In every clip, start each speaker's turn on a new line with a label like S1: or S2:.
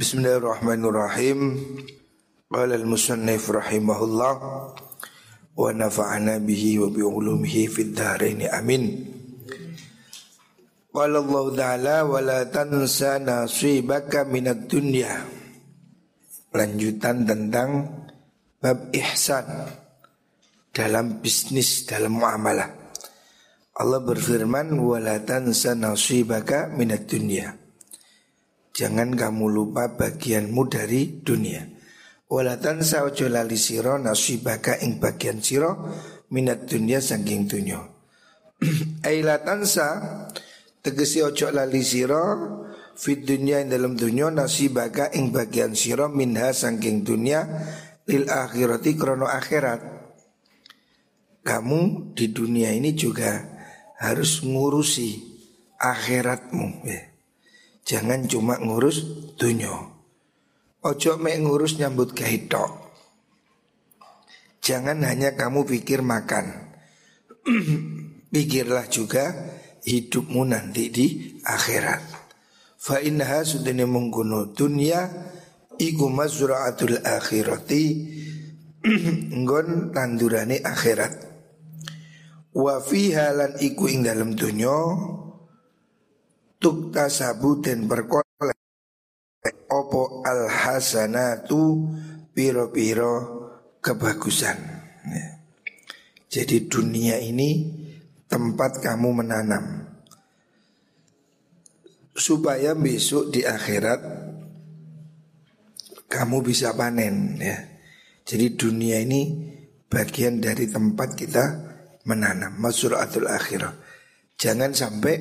S1: Bismillahirrahmanirrahim. Qala al-musannif rahimahullah wa nafa'ana bihi wa bi ulumihi fid dharain amin. Qala Allah Ta'ala wa la tansa nasibaka minad dunya. Lanjutan tentang bab ihsan dalam bisnis dalam muamalah. Allah berfirman wa la tansa nasibaka minad dunya. Jangan kamu lupa bagianmu dari dunia. Walatan ojo lali siro nasibaka ing bagian siro minat dunia saking dunia. Ailatan sa tegesi ojo lali siro fit dunia ing dalam dunia nasibaka ing bagian siro minha saking dunia lil akhirati krono akhirat. Kamu di dunia ini juga harus ngurusi akhiratmu. Ya. Jangan cuma ngurus dunia. Ojo mek ngurus nyambut gawe Jangan hanya kamu pikir makan. Pikirlah juga hidupmu nanti di akhirat. Fa innaha sudene mengkono dunya iku mazra'atul akhirati nggon tandurane akhirat. Wa fiha lan iku ing dalam dunya tuk tasabu dan berkolek opo al hasanatu piro piro kebagusan. Ya. Jadi dunia ini tempat kamu menanam supaya besok di akhirat kamu bisa panen ya. Jadi dunia ini bagian dari tempat kita menanam masuratul akhirah. Jangan sampai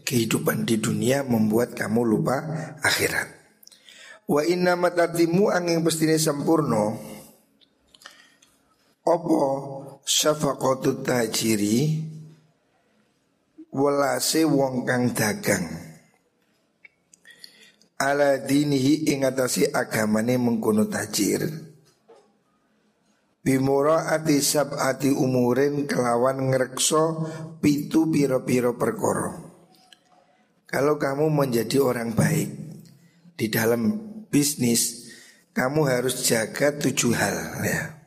S1: kehidupan di dunia membuat kamu lupa akhirat. Wa inna matatimu angin pestine sempurno. Opo syafaqatut tajiri walase wong kang dagang. Ala dinihi ingatasi agamane mengkono tajir Bimura ati ati umurin kelawan ngerekso pitu piro-piro perkoro Kalau kamu menjadi orang baik di dalam bisnis Kamu harus jaga tujuh hal ya.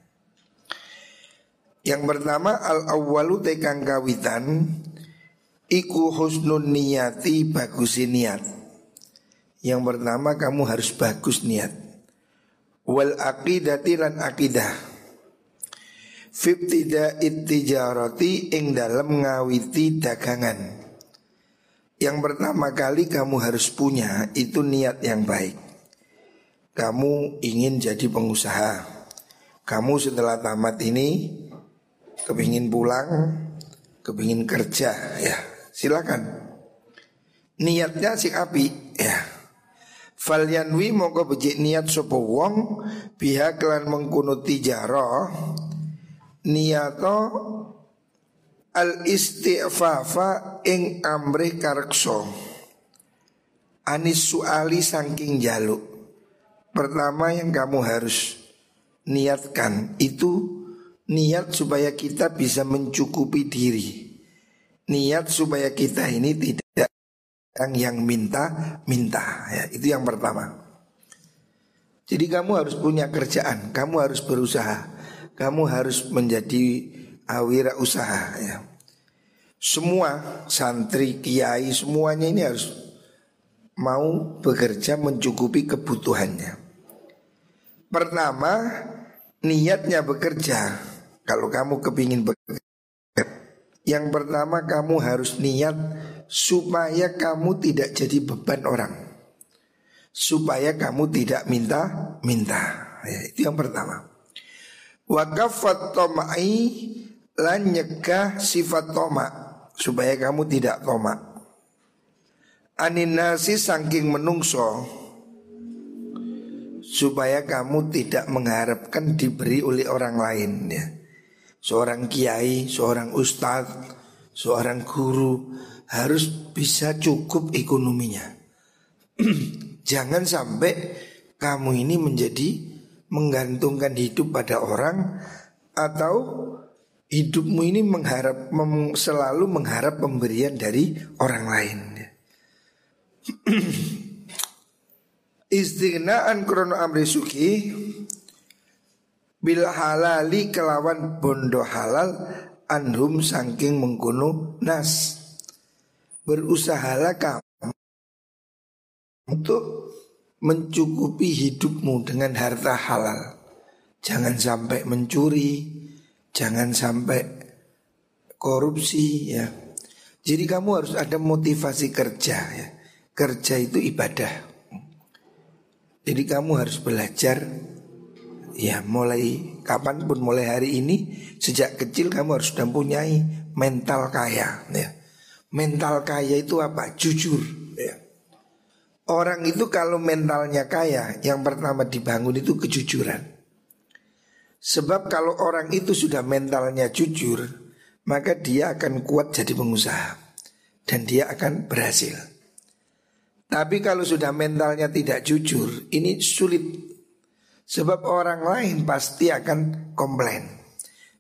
S1: Yang pertama al-awwalu tekang kawitan Iku husnun niyati bagusi niat. Yang pertama kamu harus bagus niat. Wal aqidati lan akidah Fibtida ittijarati ing dalam ngawiti dagangan. Yang pertama kali kamu harus punya itu niat yang baik. Kamu ingin jadi pengusaha. Kamu setelah tamat ini Kepingin pulang Kepingin kerja ya. Silakan. Niatnya si api ya. Falyanwi mongko becik niat sopo wong pihak lan mengkunuti jaro niyato al istighfafa ing amri karekso anis suali saking jaluk pertama yang kamu harus niatkan itu niat supaya kita bisa mencukupi diri. Niat supaya kita ini tidak yang yang minta minta. Ya itu yang pertama. Jadi kamu harus punya kerjaan kamu harus berusaha kamu harus menjadi awira usaha ya. Semua santri, kiai, semuanya ini harus mau bekerja mencukupi kebutuhannya. Pertama, niatnya bekerja. Kalau kamu kepingin bekerja, yang pertama kamu harus niat supaya kamu tidak jadi beban orang. Supaya kamu tidak minta-minta. Ya, itu yang pertama. Wa kafat tomai lan nyegah sifat toma supaya kamu tidak toma. Aninasi saking menungso supaya kamu tidak mengharapkan diberi oleh orang lain ya. Seorang kiai, seorang ustadz, seorang guru harus bisa cukup ekonominya. Jangan sampai kamu ini menjadi menggantungkan hidup pada orang atau hidupmu ini mengharap mem, selalu mengharap pemberian dari orang lain. Istighnaan krono amri suki bil halali kelawan bondo halal anhum sangking mengkuno nas berusahalah kamu untuk mencukupi hidupmu dengan harta halal jangan sampai mencuri jangan sampai korupsi ya jadi kamu harus ada motivasi kerja ya kerja itu ibadah jadi kamu harus belajar Ya mulai kapan pun mulai hari ini Sejak kecil kamu harus sudah punyai mental kaya ya. Mental kaya itu apa? Jujur ya. Orang itu kalau mentalnya kaya Yang pertama dibangun itu kejujuran. Sebab kalau orang itu sudah mentalnya jujur Maka dia akan kuat jadi pengusaha. Dan dia akan berhasil. Tapi kalau sudah mentalnya tidak jujur Ini sulit. Sebab orang lain pasti akan komplain.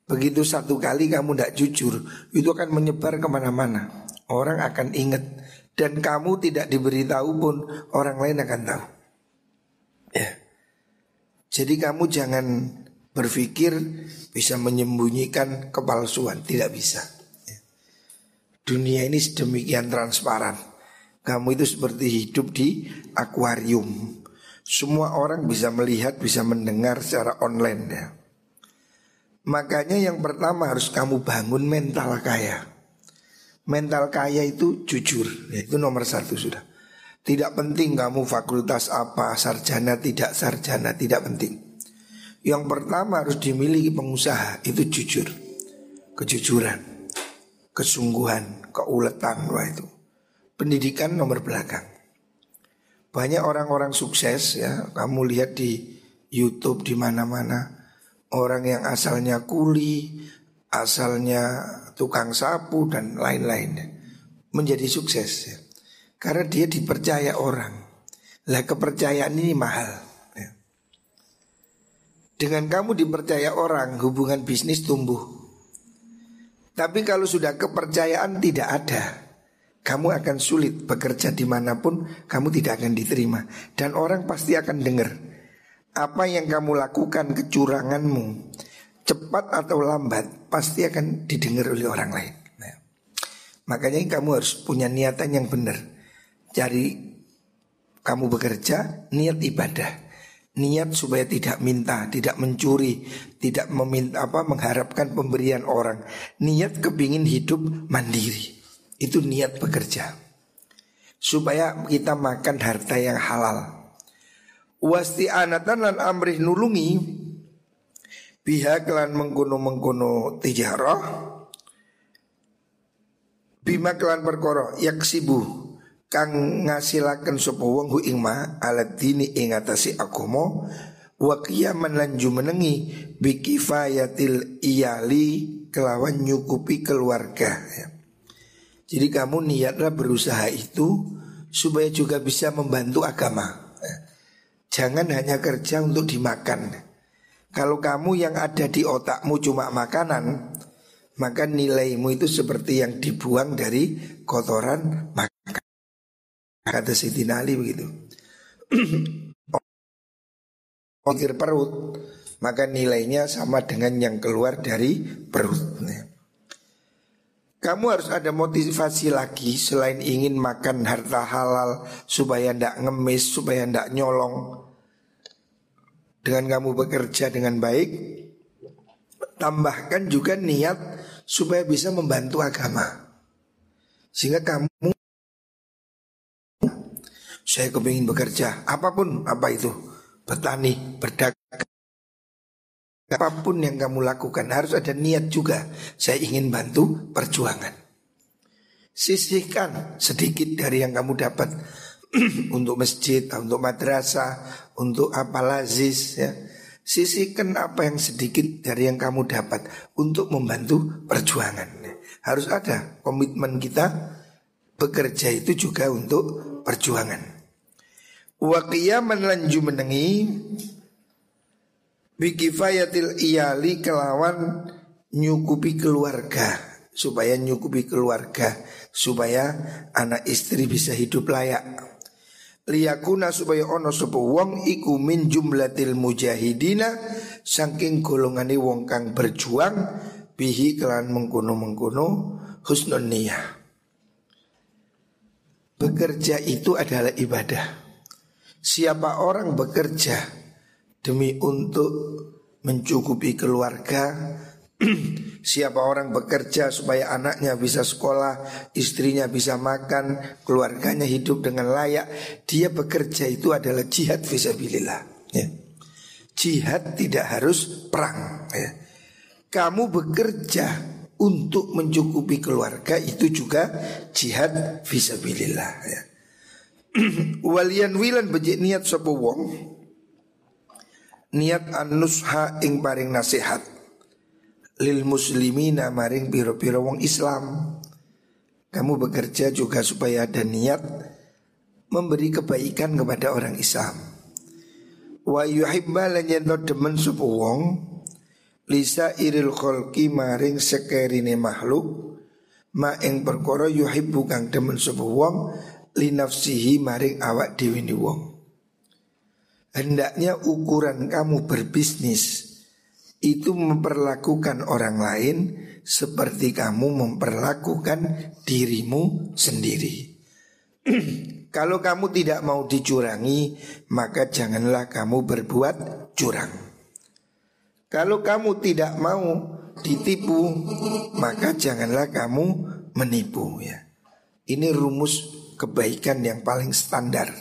S1: Begitu satu kali kamu tidak jujur Itu akan menyebar ke mana-mana. Orang akan ingat Dan kamu tidak diberitahu pun Orang lain akan tahu Ya Jadi kamu jangan berpikir Bisa menyembunyikan kepalsuan Tidak bisa ya. Dunia ini sedemikian transparan Kamu itu seperti hidup di akuarium semua orang bisa melihat, bisa mendengar secara online ya. Makanya yang pertama harus kamu bangun mental kaya. Mental kaya itu jujur, ya, itu nomor satu sudah. Tidak penting kamu fakultas apa, sarjana, tidak sarjana, tidak penting. Yang pertama harus dimiliki pengusaha itu jujur, kejujuran, kesungguhan, keuletan, wah itu. Pendidikan nomor belakang. Banyak orang-orang sukses ya, kamu lihat di YouTube di mana-mana orang yang asalnya kuli, asalnya tukang sapu dan lain-lain menjadi sukses ya. Karena dia dipercaya orang. Lah kepercayaan ini mahal. Ya. Dengan kamu dipercaya orang, hubungan bisnis tumbuh. Tapi kalau sudah kepercayaan tidak ada, kamu akan sulit bekerja di mana pun kamu tidak akan diterima dan orang pasti akan dengar apa yang kamu lakukan kecuranganmu cepat atau lambat pasti akan didengar oleh orang lain. Nah, makanya kamu harus punya niatan yang benar. Cari kamu bekerja niat ibadah, niat supaya tidak minta, tidak mencuri, tidak meminta apa mengharapkan pemberian orang, niat kepingin hidup mandiri. Itu niat bekerja Supaya kita makan harta yang halal Wasti anatan lan amrih nulungi Pihak lan mengkono-mengkono tijarah Bima kelan perkara yaksibu kang ngasilaken sapa wong hu ing ma alat dini ing atase agama wa qiyaman lan jumenengi bi kifayatil iyali kelawan nyukupi keluarga ya. Jadi kamu niatlah berusaha itu supaya juga bisa membantu agama. Jangan hanya kerja untuk dimakan. Kalau kamu yang ada di otakmu cuma makanan, maka nilaimu itu seperti yang dibuang dari kotoran makan. Kata Siti Nali begitu. Pikir perut, maka nilainya sama dengan yang keluar dari perut. Kamu harus ada motivasi lagi selain ingin makan harta halal supaya ndak ngemis, supaya ndak nyolong. Dengan kamu bekerja dengan baik, tambahkan juga niat supaya bisa membantu agama. Sehingga kamu saya kepingin bekerja apa pun apa itu petani berdagang Apa pun yang kamu lakukan harus ada niat juga. Saya ingin bantu perjuangan. Sisihkan sedikit dari yang kamu dapat untuk masjid, untuk madrasah, untuk apalazis ya. Sisihkan apa yang sedikit dari yang kamu dapat untuk membantu perjuangan. Harus ada komitmen kita bekerja itu juga untuk perjuangan. Wa qiyaman lanju menengi Bikifayatil iyali kelawan nyukupi keluarga supaya nyukupi keluarga supaya anak istri bisa hidup layak. Liyakuna supaya ono sapa wong iku min jumlatil mujahidina saking golongane wong kang berjuang bihi kelan mengkono-mengkono husnul niyah. Bekerja itu adalah ibadah. Siapa orang bekerja demi untuk mencukupi keluarga, Siapa orang bekerja supaya anaknya bisa sekolah, istrinya bisa makan, keluarganya hidup dengan layak, dia bekerja itu adalah jihad visabilillah. Ya. Jihad tidak harus perang. Ya. Kamu bekerja untuk mencukupi keluarga itu juga jihad visabilillah. Ya. Walian wilan bejik niat sopo wong niat anusha ing paring nasihat lil muslimina maring piro-piro wong Islam. Kamu bekerja juga supaya ada niat memberi kebaikan kepada orang Islam. Wa yuhibba lan demen sapa wong lisa iril kholqi maring sekerine makhluk ma ing perkara yuhibbu kang demen sapa wong li nafsihi maring awak dhewe wong. Hendaknya ukuran kamu berbisnis itu memperlakukan orang lain seperti kamu memperlakukan dirimu sendiri. Kalau kamu tidak mau dicurangi, maka janganlah kamu berbuat curang. Kalau kamu tidak mau ditipu, maka janganlah kamu menipu ya. Ini rumus kebaikan yang paling standar.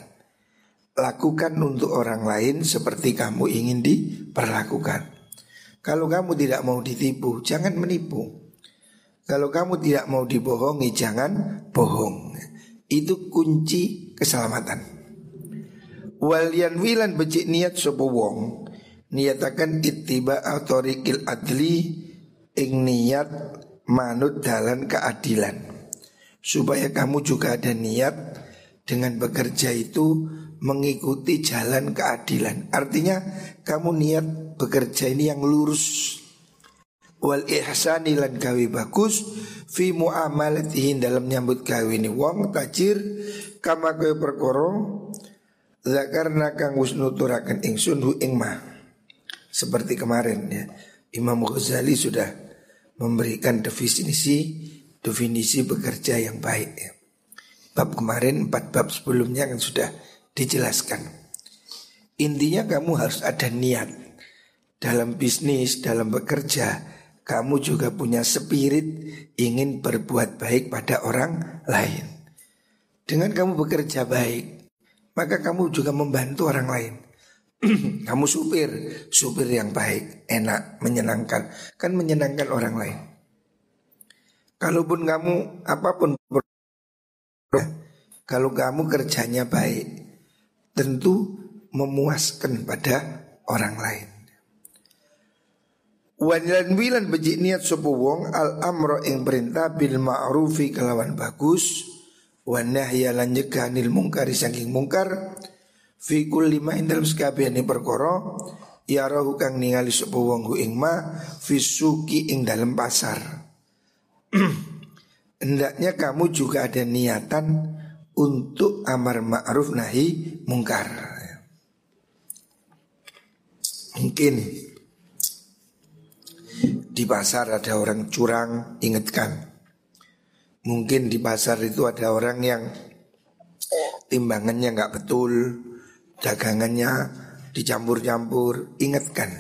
S1: Lakukan untuk orang lain seperti kamu ingin diperlakukan. Kalau kamu tidak mau ditipu, jangan menipu. Kalau kamu tidak mau dibohongi, jangan bohong. Itu kunci keselamatan. Walian wilan becik niat sopo wong niatakan ittiba autorikil adli ing niat manut dalan keadilan supaya kamu juga ada niat dengan bekerja itu mengikuti jalan keadilan. Artinya kamu niat bekerja ini yang lurus. Wal ihsani lan gawe bagus fi muamalatihi dalam nyambut gawe ini wong tajir kama kowe perkara zakarna kang wis nuturaken ingsun hu ing ma. Seperti kemarin ya. Imam Ghazali sudah memberikan definisi definisi bekerja yang baik ya. Bab kemarin empat bab sebelumnya kan sudah dijelaskan. Intinya kamu harus ada niat dalam bisnis, dalam bekerja. Kamu juga punya spirit ingin berbuat baik pada orang lain. Dengan kamu bekerja baik, maka kamu juga membantu orang lain. kamu supir, supir yang baik, enak, menyenangkan, kan menyenangkan orang lain. Kalaupun kamu apa pun kalau kamu kerjanya baik, tentu memuaskan pada orang lain. Wanlan wilan bejik niat sopo wong al amro ing perintah bil ma'rufi kelawan bagus wan nahya lan nyeganil mungkari saking mungkar fi kulli ma ing dalam sekabehane perkara ya rohu kang ningali sopo wong hu ing ma fi suki ing dalam pasar. Hendaknya kamu juga ada niatan untuk amar ma'ruf nahi mungkar. Mungkin di pasar ada orang curang, ingatkan. Mungkin di pasar itu ada orang yang timbangannya nggak betul, dagangannya dicampur-campur, ingatkan.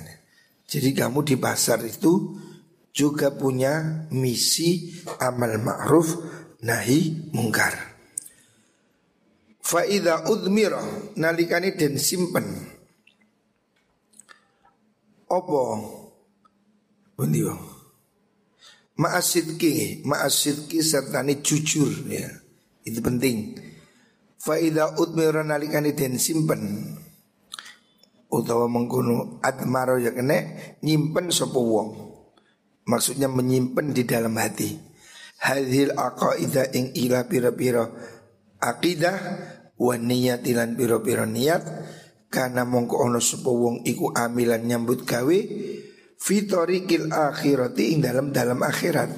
S1: Jadi kamu di pasar itu juga punya misi amal ma'ruf nahi mungkar. Faida udmira nalikani den simpen. Opo Bundi Ma'asidki Ma'asidki serta ini jujur ya. Itu penting. Faida udmira nalikani den simpen. Utawa mengkuno admaro ya kene Nyimpen sopo wong. Maksudnya menyimpen di dalam hati. Hadhil aqaidah ing ila pira-pira Akidah wa niat ilan piro-piro niat karena mongko ono sapa wong iku amilan nyambut gawe fitorikil akhirati ing dalam dalam akhirat.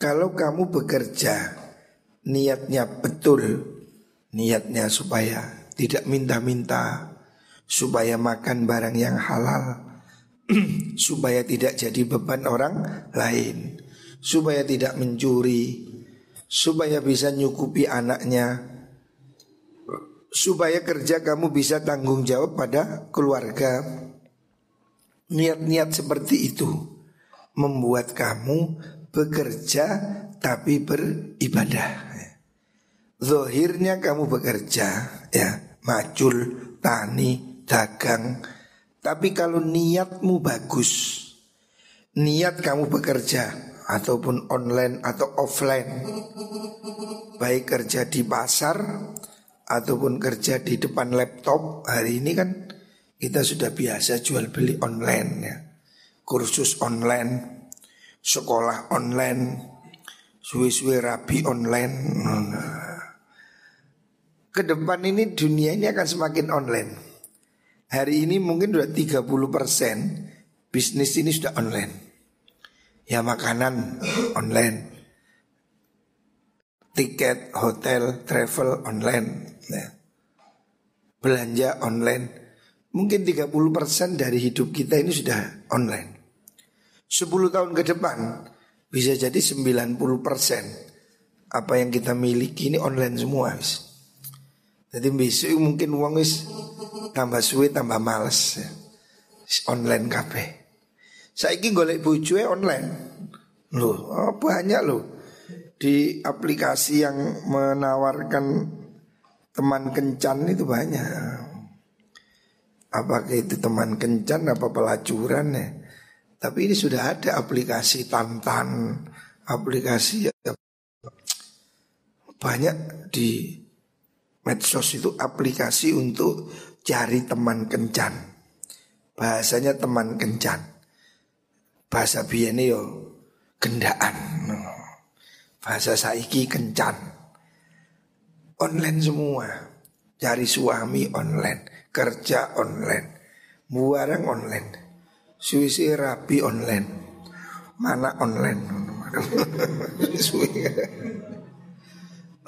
S1: Kalau kamu bekerja niatnya betul, Niatnya supaya tidak minta-minta Supaya makan barang yang halal Supaya tidak jadi beban orang lain Supaya tidak mencuri Supaya bisa nyukupi anaknya Supaya kerja kamu bisa tanggung jawab pada keluarga. Niat-niat seperti itu Membuat kamu bekerja tapi beribadah. Zohirnya kamu bekerja ya Macul, tani, dagang. Tapi kalau niatmu bagus Niat kamu bekerja Ataupun online atau offline Baik kerja di pasar Ataupun kerja di depan laptop Hari ini kan kita sudah biasa jual beli online ya Kursus online Sekolah online Suwe-suwe rapi online ke depan ini dunia ini akan semakin online. Hari ini mungkin sudah 30 persen bisnis ini sudah online. Ya makanan online, tiket, hotel, travel online, ya. belanja online. Mungkin 30 persen dari hidup kita ini sudah online. 10 tahun ke depan bisa jadi 90 persen apa yang kita miliki ini online semua. Bisa. Jadi besok mungkin uang tambah suwe tambah males ya. Online kafe. Saiki golek bojo online. Loh, oh banyak loh. Di aplikasi yang menawarkan teman kencan itu banyak. Apakah itu teman kencan apa pelacuran ya? Tapi ini sudah ada aplikasi tantan, aplikasi ya. banyak di Medsos itu aplikasi untuk cari teman kencan. Bahasanya teman kencan. Bahasa biyen yo gendaan. Bahasa saiki kencan. Online semua. Cari suami online, kerja online, buarang online, suisi rapi online, mana online.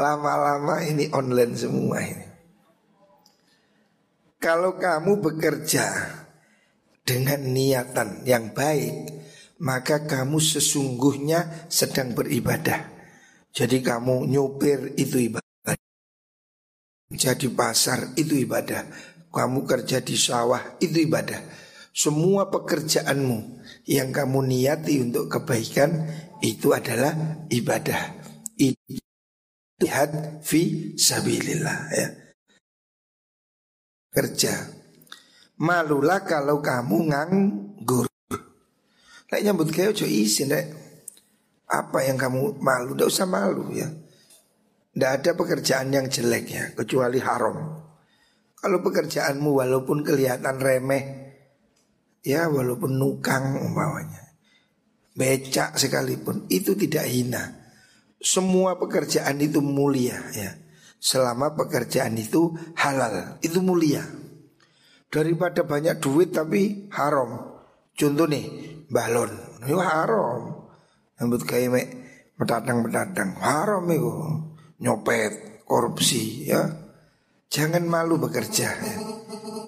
S1: Lama-lama ini online semua ini. Kalau kamu bekerja dengan niatan yang baik, maka kamu sesungguhnya sedang beribadah. Jadi kamu nyopir itu ibadah. Jadi pasar itu ibadah. Kamu kerja di sawah itu ibadah. Semua pekerjaanmu yang kamu niati untuk kebaikan itu adalah ibadah. Jihad fi sabilillah ya. Kerja. Malulah kalau kamu nganggur. Lek nyambut kayak ojo izin. Apa yang kamu malu? Tidak usah malu ya. Tidak ada pekerjaan yang jelek ya, kecuali haram. Kalau pekerjaanmu walaupun kelihatan remeh, ya walaupun nukang umpamanya, becak sekalipun, itu tidak hina semua pekerjaan itu mulia ya. Selama pekerjaan itu halal, itu mulia. Daripada banyak duit tapi haram. Contoh nih, balon, itu haram. Rambut kayak mek medadang-medadang, haram itu. Nyopet, korupsi ya. Jangan malu bekerja. Ya.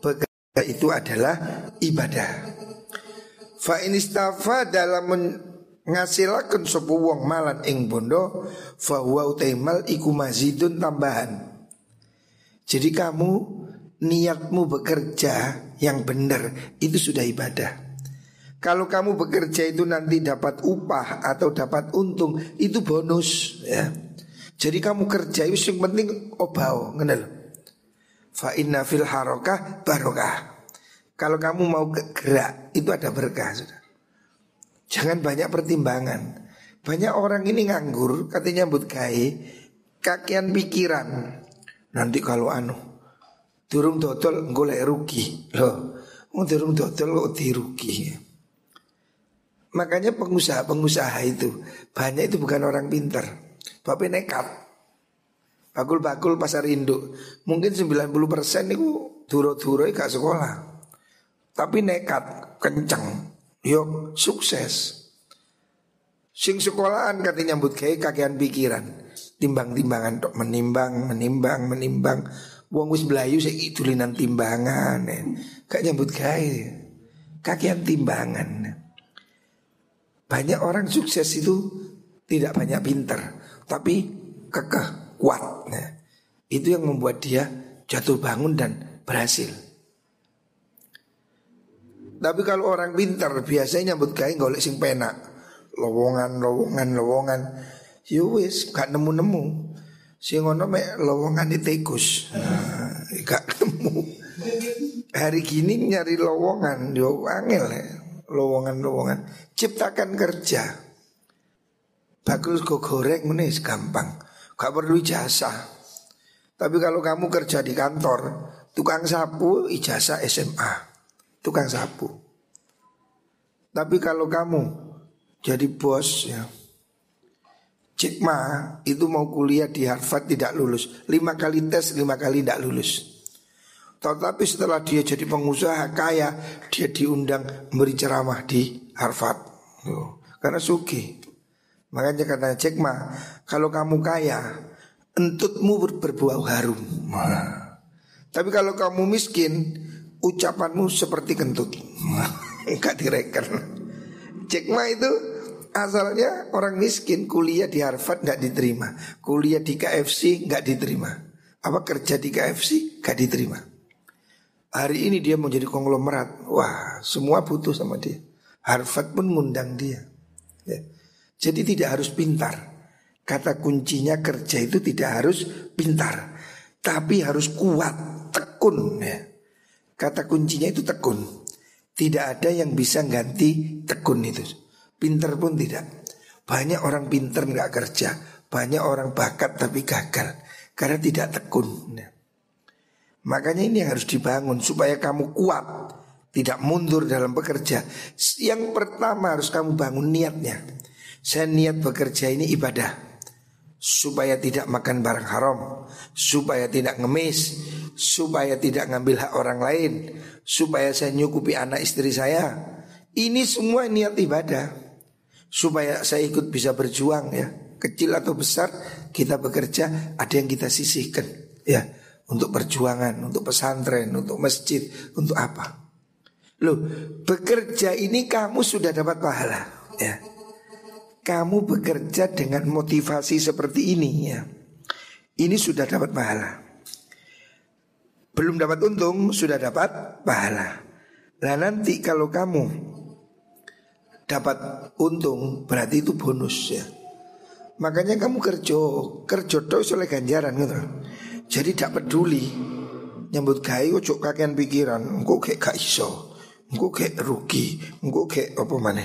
S1: Bekerja itu adalah ibadah. Fa inistafa dalam ngasilaken sapa wong malan ing bondo fahuwa utaimal iku mazidun tambahan. Jadi kamu niatmu bekerja yang benar itu sudah ibadah. Kalau kamu bekerja itu nanti dapat upah atau dapat untung itu bonus ya. Jadi kamu kerja itu yang penting obao, ngenal. Fa inna fil harokah barokah. Kalau kamu mau gerak itu ada berkah sudah. Jangan banyak pertimbangan. Banyak orang ini nganggur, katanya but kai, kakian pikiran. Nanti kalau anu, durung dodol golek rugi. Loh, durung dodol kok dirugi. Makanya pengusaha-pengusaha itu banyak itu bukan orang pintar. Bapak nekat. Bakul-bakul pasar induk. Mungkin 90% itu duro-duro gak sekolah. Tapi nekat, kencang. Yo sukses. Sing sekolahan katanya nyambut kayak kakean pikiran. timbang-timbangan tok menimbang, menimbang, menimbang. Wong wis belayu saya tulinan timbangan, gak nyambut gawe, kakian timbangan. Banyak orang sukses itu tidak banyak pinter, tapi kekeh, kuat. Nah, itu yang membuat dia jatuh bangun dan berhasil. Tapi kalau orang pinter biasanya nyambut gawe golek sing penak. Lowongan, lowongan, lowongan. Ya wis gak nemu-nemu. Sing ngono mek lowongan di tikus. Nah, gak nemu. Hari gini nyari lowongan yo angel ya. Lowongan-lowongan. Ciptakan kerja. Bagus go goreng menis gampang. Gak perlu ijazah. Tapi kalau kamu kerja di kantor, tukang sapu ijazah SMA tukang sapu. Tapi kalau kamu jadi bos ya, Cik Ma itu mau kuliah di Harvard tidak lulus. Lima kali tes, lima kali tidak lulus. Tetapi setelah dia jadi pengusaha kaya Dia diundang memberi ceramah di Harvard. Karena suki Makanya katanya Cik Ma Kalau kamu kaya Entutmu ber berbau harum nah. Tapi kalau kamu miskin ucapanmu seperti kentut. Enggak direken. Cekma itu asalnya orang miskin kuliah di Harvard nggak diterima, kuliah di KFC nggak diterima, apa kerja di KFC nggak diterima. Hari ini dia mau jadi konglomerat, wah semua butuh sama dia. Harvard pun ngundang dia. Ya. Jadi tidak harus pintar. Kata kuncinya kerja itu tidak harus pintar, tapi harus kuat, tekun ya. Kata kuncinya itu tekun. Tidak ada yang bisa ganti tekun itu. Pinter pun tidak. Banyak orang pinter nggak kerja. Banyak orang bakat tapi gagal. Karena tidak tekun. Nah. Makanya ini yang harus dibangun supaya kamu kuat. Tidak mundur dalam bekerja. Yang pertama harus kamu bangun niatnya. Saya niat bekerja ini ibadah supaya tidak makan barang haram, supaya tidak ngemis, supaya tidak ngambil hak orang lain, supaya saya nyukupi anak istri saya. Ini semua niat ibadah. Supaya saya ikut bisa berjuang ya. Kecil atau besar kita bekerja ada yang kita sisihkan ya untuk perjuangan, untuk pesantren, untuk masjid, untuk apa? Loh, bekerja ini kamu sudah dapat pahala ya kamu bekerja dengan motivasi seperti ini ya. Ini sudah dapat pahala. Belum dapat untung, sudah dapat pahala. Nah nanti kalau kamu dapat untung, berarti itu bonus ya. Makanya kamu kerja, kerja terus oleh ganjaran gitu. Jadi tidak peduli nyambut gawe ojo kakean pikiran, engko kayak gak iso, engko kayak rugi, engko kayak apa mana?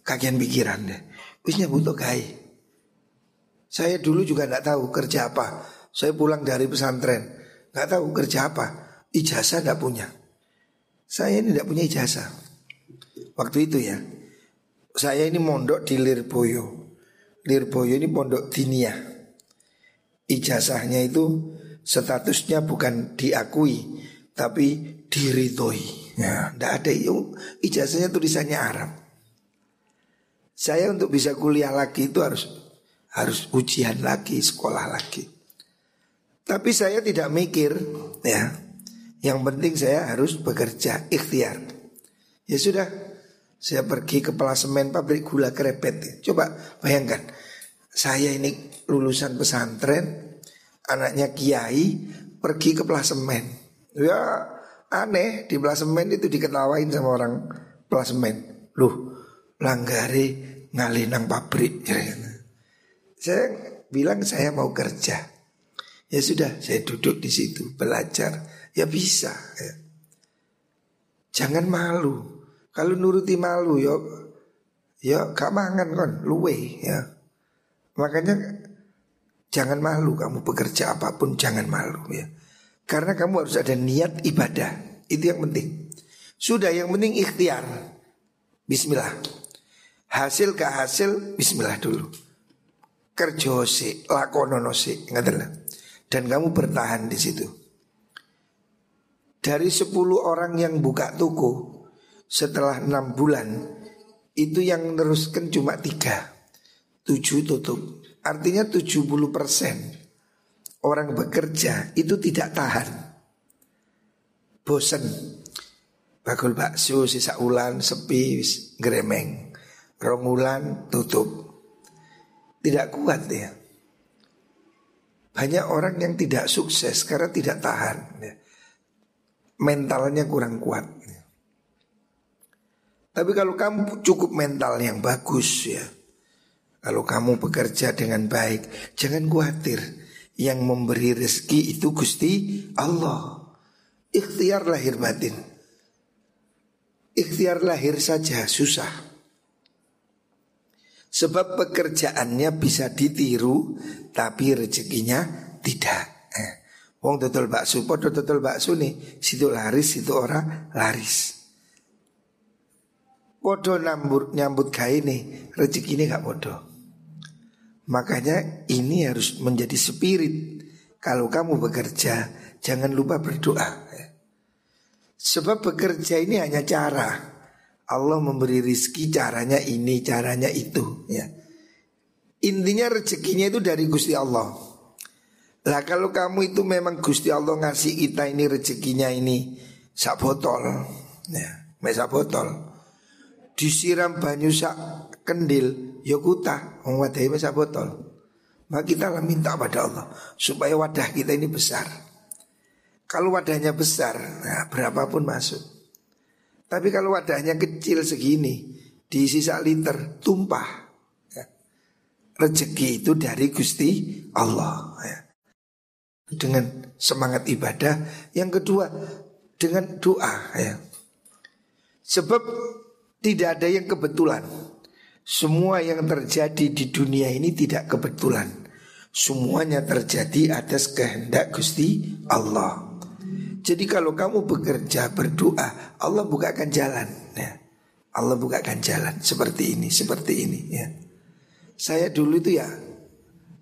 S1: Kakean pikiran deh. Bisnya butuh kai. Saya dulu juga nggak tahu kerja apa. Saya pulang dari pesantren, nggak tahu kerja apa. Ijazah nggak punya. Saya ini nggak punya ijazah. Waktu itu ya, saya ini mondok di Lirboyo. Lirboyo ini pondok dinia. Ijazahnya itu statusnya bukan diakui, tapi diridhoi. Ya, ndak ada ijazahnya tulisannya Arab. Saya untuk bisa kuliah lagi itu harus harus ujian lagi, sekolah lagi. Tapi saya tidak mikir ya. Yang penting saya harus bekerja ikhtiar. Ya sudah, saya pergi ke pelasemen pabrik gula kerepet. Coba bayangkan, saya ini lulusan pesantren, anaknya kiai, pergi ke pelasemen. Ya aneh di pelasemen itu diketawain sama orang pelasemen. Loh, langgare ngalih nang pabrik. Saya bilang saya mau kerja. Ya sudah, saya duduk di situ belajar. Ya bisa. Ya. Jangan malu. Kalau nuruti malu yo ya gak mangan kon luwe ya. Makanya jangan malu kamu bekerja apa pun jangan malu ya. Karena kamu harus ada niat ibadah. Itu yang penting. Sudah yang penting ikhtiar. Bismillah. Hasil ke hasil Bismillah dulu Kerja si Lakonono si Dan kamu bertahan di situ Dari 10 orang yang buka toko Setelah 6 bulan Itu yang meneruskan cuma tiga tujuh tutup. Artinya 70 persen orang bekerja itu tidak tahan. Bosen. Bakul bakso sisa ulan sepi gremeng. Rongulan tutup. Tidak kuat ya. Banyak orang yang tidak sukses karena tidak tahan. Ya. Mentalnya kurang kuat. Ya. Tapi kalau kamu cukup mental yang bagus ya. Kalau kamu bekerja dengan baik, jangan khawatir. Yang memberi rezeki itu Gusti Allah. Ikhtiar lahir batin. Ikhtiar lahir saja susah. Sebab pekerjaannya bisa ditiru tapi rezekinya tidak. Eh. Wong total bakso, podo total bakso nih, situ laris, situ orang laris. Podo nyambut nyambut kain nih, rezeki ini gak podo. Makanya ini harus menjadi spirit. Kalau kamu bekerja, jangan lupa berdoa. Sebab bekerja ini hanya cara. Allah memberi rizki caranya ini, caranya itu. Ya. Intinya rezekinya itu dari Gusti Allah. Lah kalau kamu itu memang Gusti Allah ngasih kita ini rezekinya ini sak botol, ya, sak botol. Disiram banyu sak kendil, ya wong wadahe wis botol. Maka kita lah minta pada Allah supaya wadah kita ini besar. Kalau wadahnya besar, nah berapapun masuk. Tapi kalau wadahnya kecil segini, diisi sak liter, tumpah. Ya. Rezeki itu dari Gusti Allah. Ya. Dengan semangat ibadah. Yang kedua, dengan doa. Ya. Sebab tidak ada yang kebetulan. Semua yang terjadi di dunia ini tidak kebetulan. Semuanya terjadi atas kehendak Gusti Allah. Jadi kalau kamu bekerja berdoa, Allah bukakan jalan. Ya. Allah bukakan jalan seperti ini, seperti ini. Ya. Saya dulu itu ya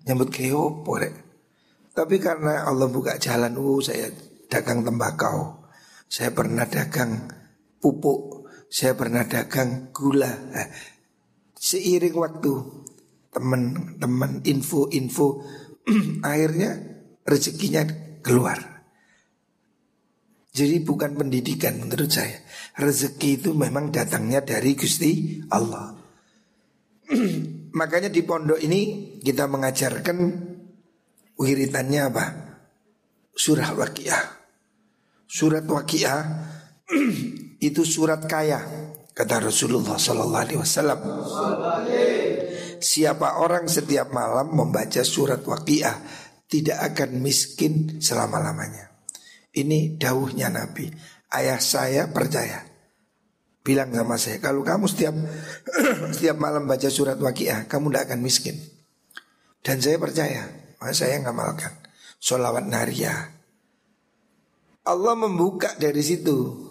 S1: nyambut keopo Tapi karena Allah buka jalan, uh, saya dagang tembakau. Saya pernah dagang pupuk, saya pernah dagang gula. Nah, seiring waktu teman-teman info-info akhirnya rezekinya keluar. Jadi bukan pendidikan menurut saya. Rezeki itu memang datangnya dari Gusti Allah. Makanya di pondok ini kita mengajarkan wiritannya apa? Surah Waqiah. Surat Waqiah itu surat kaya. Kata Rasulullah Sallallahu Alaihi Wasallam. Siapa orang setiap malam membaca surat waqiah tidak akan miskin selama lamanya. Ini dawuhnya Nabi. Ayah saya percaya. Bilang sama saya, kalau kamu setiap setiap malam baca surat waqiah, kamu tidak akan miskin. Dan saya percaya, maka saya ngamalkan. Solawat naria. Allah membuka dari situ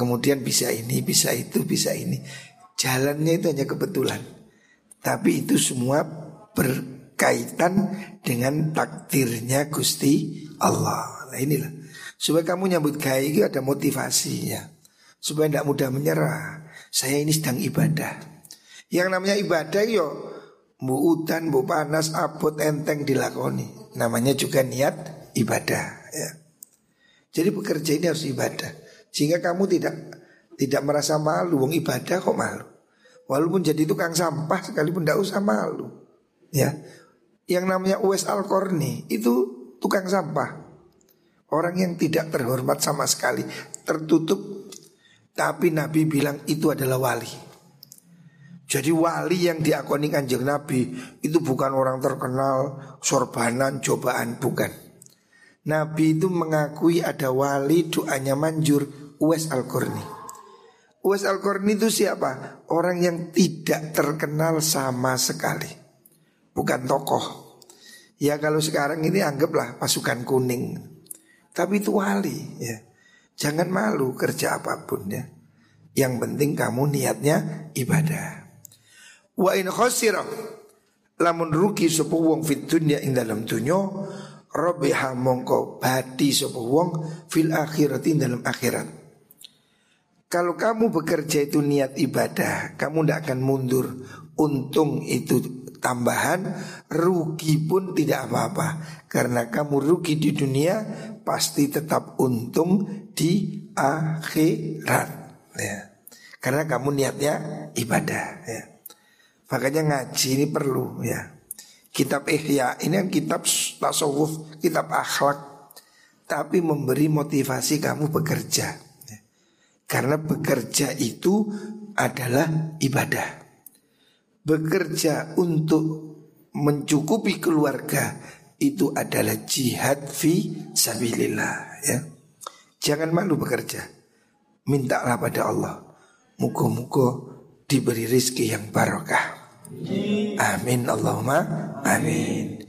S1: Kemudian bisa ini, bisa itu, bisa ini. Jalannya itu hanya kebetulan. Tapi itu semua berkaitan dengan takdirnya Gusti Allah. Nah inilah. Supaya kamu nyambut gaya itu ada motivasinya. Supaya tidak mudah menyerah. Saya ini sedang ibadah. Yang namanya ibadah yo Bu udan, bu panas, abot, enteng dilakoni. Namanya juga niat ibadah. Ya. Jadi bekerja ini harus ibadah. Sehingga kamu tidak tidak merasa malu Wong ibadah kok malu Walaupun jadi tukang sampah sekalipun tidak usah malu Ya Yang namanya Uwais Al-Qarni Itu tukang sampah Orang yang tidak terhormat sama sekali Tertutup. Tapi Nabi bilang itu adalah wali. Jadi wali yang diakoni kanjeng Nabi Itu bukan orang terkenal Sorbanan, cobaan, bukan. Nabi itu mengakui ada wali doanya manjur Uwais Al-Qurni Uwais Al-Qurni itu siapa? Orang yang tidak terkenal sama sekali. Bukan tokoh. Ya kalau sekarang ini anggaplah pasukan kuning Tapi itu wali ya Jangan malu kerja apa pun ya Yang penting kamu niatnya ibadah Wa in khosirah Lamun rugi sepuh wong fit dunya ing dalam dunya Robiha mongko bati sapa wong fil akhirati dalam akhirat. Kalau kamu bekerja itu niat ibadah, kamu tidak akan mundur. Untung itu tambahan rugi pun tidak apa-apa karena kamu rugi di dunia pasti tetap untung di akhirat. Ya. Karena kamu niatnya ibadah ya. Makanya ngaji ini perlu ya. Kitab ihya ini kan kitab tasawuf kitab akhlak. Tapi memberi motivasi kamu bekerja ya. karena bekerja itu adalah ibadah. Bekerja untuk mencukupi keluarga itu adalah jihad fi sabilillah ya. Jangan malu bekerja. Mintalah pada Allah. Muka-muka diberi rizki yang barokah. Amin Allahumma amin.